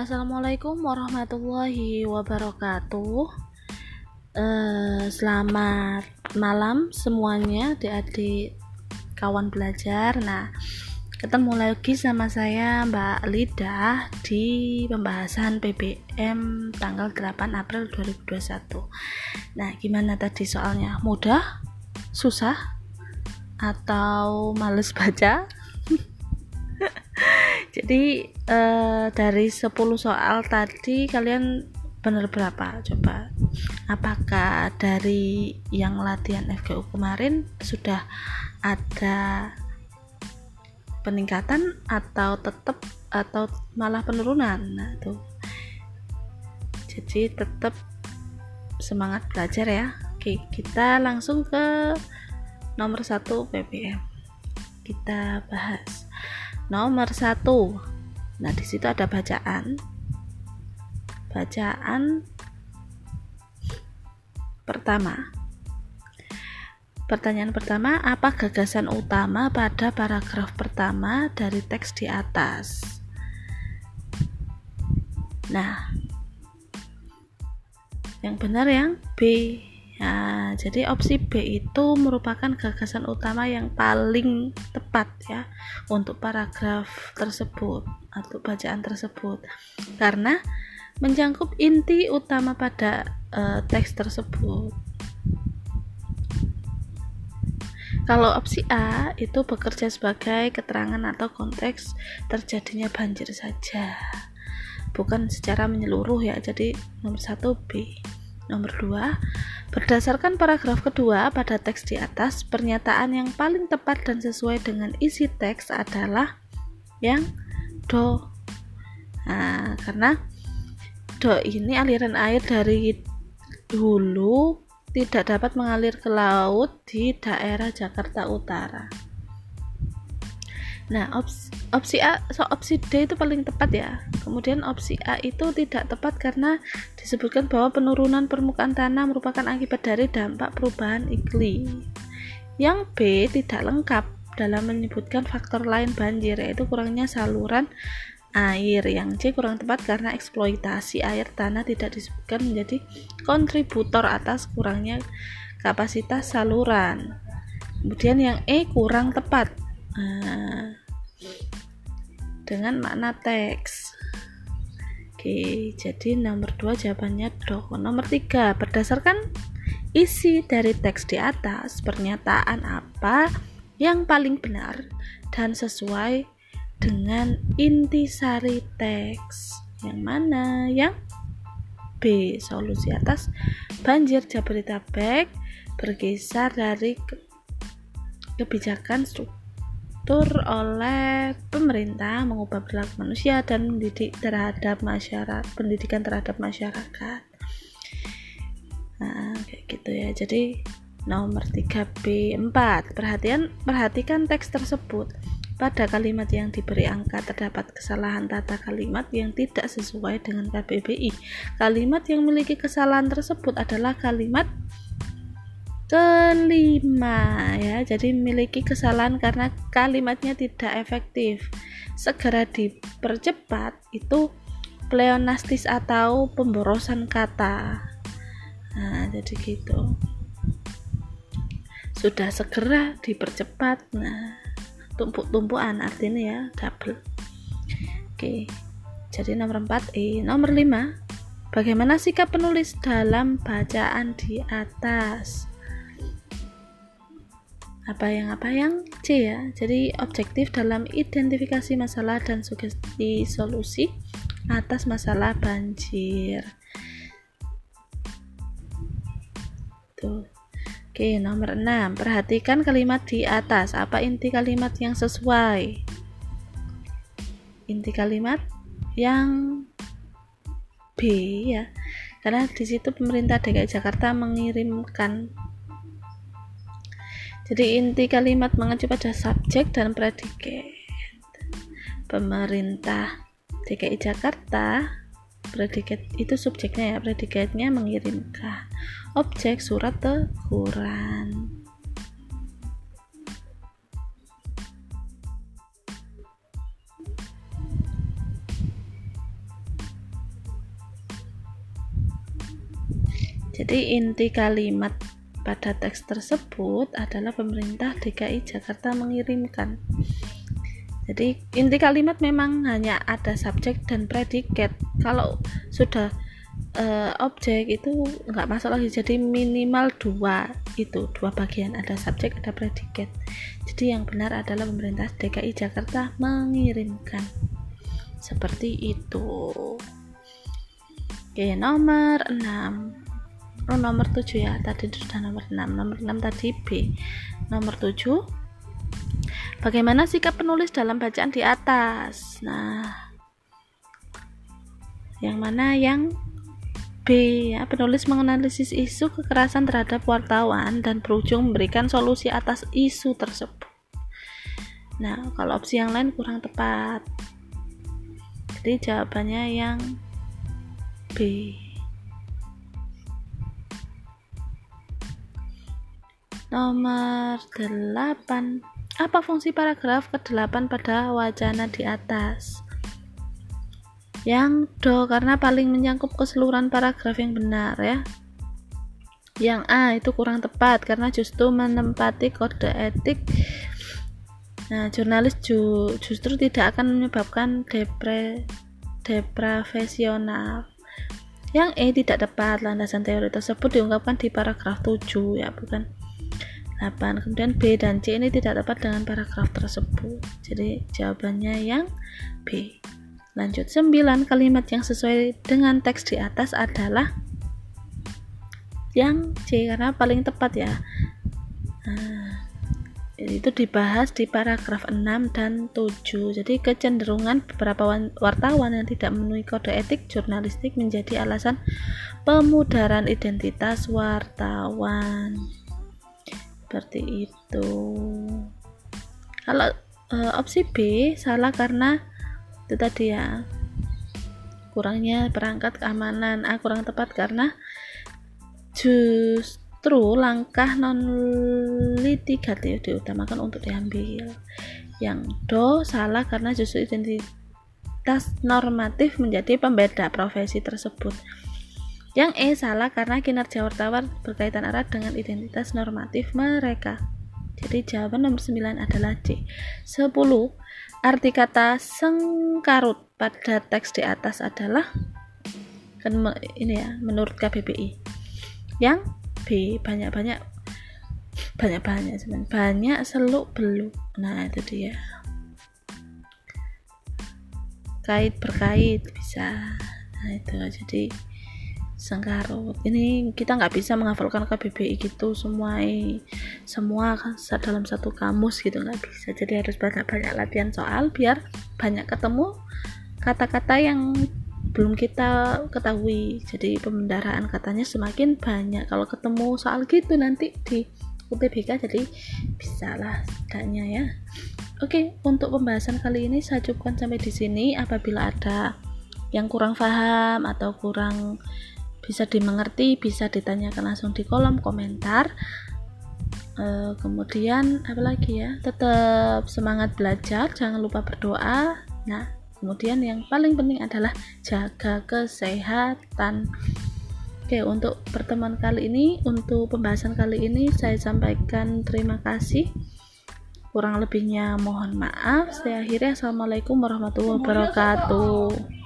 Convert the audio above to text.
Assalamualaikum warahmatullahi wabarakatuh. Eh, selamat malam semuanya, adik-adik kawan belajar. Nah, ketemu lagi sama saya Mbak Lida di pembahasan PBM tanggal 8 April 2021. Nah, gimana tadi soalnya? Mudah? Susah? Atau males baca? Jadi uh, dari 10 soal tadi kalian benar berapa? Coba apakah dari yang latihan FGU kemarin sudah ada peningkatan atau tetap atau malah penurunan? Nah tuh. Jadi tetap semangat belajar ya. Oke kita langsung ke nomor satu PPM kita bahas nomor satu nah di situ ada bacaan bacaan pertama Pertanyaan pertama, apa gagasan utama pada paragraf pertama dari teks di atas? Nah, yang benar yang B. Nah, jadi opsi B itu merupakan gagasan utama yang paling tepat ya untuk paragraf tersebut atau bacaan tersebut karena menjangkup inti utama pada uh, teks tersebut. Kalau opsi A itu bekerja sebagai keterangan atau konteks terjadinya banjir saja, bukan secara menyeluruh ya. Jadi nomor satu B. Nomor 2, berdasarkan paragraf kedua pada teks di atas, pernyataan yang paling tepat dan sesuai dengan isi teks adalah yang do. Nah, karena do ini aliran air dari hulu tidak dapat mengalir ke laut di daerah Jakarta Utara. Nah, opsi, opsi A, so opsi D itu paling tepat ya. Kemudian opsi A itu tidak tepat karena disebutkan bahwa penurunan permukaan tanah merupakan akibat dari dampak perubahan iklim. Yang B tidak lengkap dalam menyebutkan faktor lain banjir yaitu kurangnya saluran air. Yang C kurang tepat karena eksploitasi air tanah tidak disebutkan menjadi kontributor atas kurangnya kapasitas saluran. Kemudian yang E kurang tepat Nah, dengan makna teks. Oke, jadi nomor 2 jawabannya do. Nomor 3, berdasarkan isi dari teks di atas, pernyataan apa yang paling benar dan sesuai dengan intisari teks. Yang mana? Yang B. Solusi atas banjir Jabodetabek bergeser dari kebijakan struktur diatur oleh pemerintah mengubah perilaku manusia dan mendidik terhadap masyarakat pendidikan terhadap masyarakat. Nah kayak gitu ya. Jadi nomor 3B4 perhatian perhatikan teks tersebut. Pada kalimat yang diberi angka terdapat kesalahan tata kalimat yang tidak sesuai dengan KBBI. Kalimat yang memiliki kesalahan tersebut adalah kalimat kelima ya. Jadi memiliki kesalahan karena kalimatnya tidak efektif. Segera dipercepat itu pleonastis atau pemborosan kata. Nah jadi gitu. Sudah segera dipercepat. Nah tumpuk-tumpuan artinya ya double. Oke jadi nomor 4 E nomor 5 bagaimana sikap penulis dalam bacaan di atas apa yang apa yang? C ya. Jadi objektif dalam identifikasi masalah dan sugesti solusi atas masalah banjir. Tuh. Oke nomor 6 perhatikan kalimat di atas. Apa inti kalimat yang sesuai? Inti kalimat yang B ya. Karena di situ pemerintah DKI Jakarta mengirimkan jadi inti kalimat mengacu pada subjek dan predikat pemerintah DKI Jakarta predikat itu subjeknya ya predikatnya mengirimkan objek surat teguran. Jadi inti kalimat pada teks tersebut adalah pemerintah DKI Jakarta mengirimkan. Jadi inti kalimat memang hanya ada subjek dan predikat. Kalau sudah uh, objek itu nggak masalah jadi minimal dua itu dua bagian. Ada subjek ada predikat. Jadi yang benar adalah pemerintah DKI Jakarta mengirimkan. Seperti itu. Oke nomor 6 oh, nomor 7 ya tadi sudah nomor 6 nomor 6 tadi B nomor 7 Bagaimana sikap penulis dalam bacaan di atas? Nah, yang mana yang B ya, penulis menganalisis isu kekerasan terhadap wartawan dan berujung memberikan solusi atas isu tersebut. Nah, kalau opsi yang lain kurang tepat. Jadi jawabannya yang B. Nomor 8 apa fungsi paragraf ke-8 pada wacana di atas? Yang do karena paling menyangkut keseluruhan paragraf yang benar ya. Yang A itu kurang tepat karena justru menempati kode etik Nah, jurnalis ju, justru tidak akan menyebabkan depre deprofesional. Yang E tidak tepat, landasan teori tersebut diungkapkan di paragraf 7 ya, bukan 8 kemudian B dan C ini tidak tepat dengan paragraf tersebut. Jadi jawabannya yang B. Lanjut. 9 kalimat yang sesuai dengan teks di atas adalah yang C karena paling tepat ya. Nah, itu dibahas di paragraf 6 dan 7 jadi kecenderungan beberapa wartawan yang tidak memenuhi kode etik jurnalistik menjadi alasan pemudaran identitas wartawan seperti itu. Kalau e, opsi B salah karena itu tadi ya. Kurangnya perangkat keamanan. A kurang tepat karena justru langkah non litigatif diutamakan untuk diambil. Yang do salah karena justru identitas normatif menjadi pembeda profesi tersebut yang E salah karena kinerja wartawan berkaitan erat dengan identitas normatif mereka. Jadi jawaban nomor 9 adalah C. 10. Arti kata sengkarut pada teks di atas adalah kan ini ya menurut KBBI. Yang B banyak-banyak banyak-banyak banyak seluk beluk. Nah, itu dia. Kait berkait bisa. Nah, itu jadi sengkarut. Ini kita nggak bisa menghafalkan KBBI gitu. Semua semua kan dalam satu kamus gitu nggak bisa. Jadi harus banyak-banyak latihan soal biar banyak ketemu kata-kata yang belum kita ketahui. Jadi pembendaraan katanya semakin banyak. Kalau ketemu soal gitu nanti di UTBK jadi bisa lah setidaknya ya. Oke, untuk pembahasan kali ini saya cukupkan sampai di sini. Apabila ada yang kurang paham atau kurang bisa dimengerti bisa ditanyakan langsung di kolom komentar e, kemudian apalagi ya tetap semangat belajar jangan lupa berdoa nah kemudian yang paling penting adalah jaga kesehatan Oke, untuk pertemuan kali ini, untuk pembahasan kali ini, saya sampaikan terima kasih. Kurang lebihnya mohon maaf. Saya akhirnya, Assalamualaikum warahmatullahi wabarakatuh.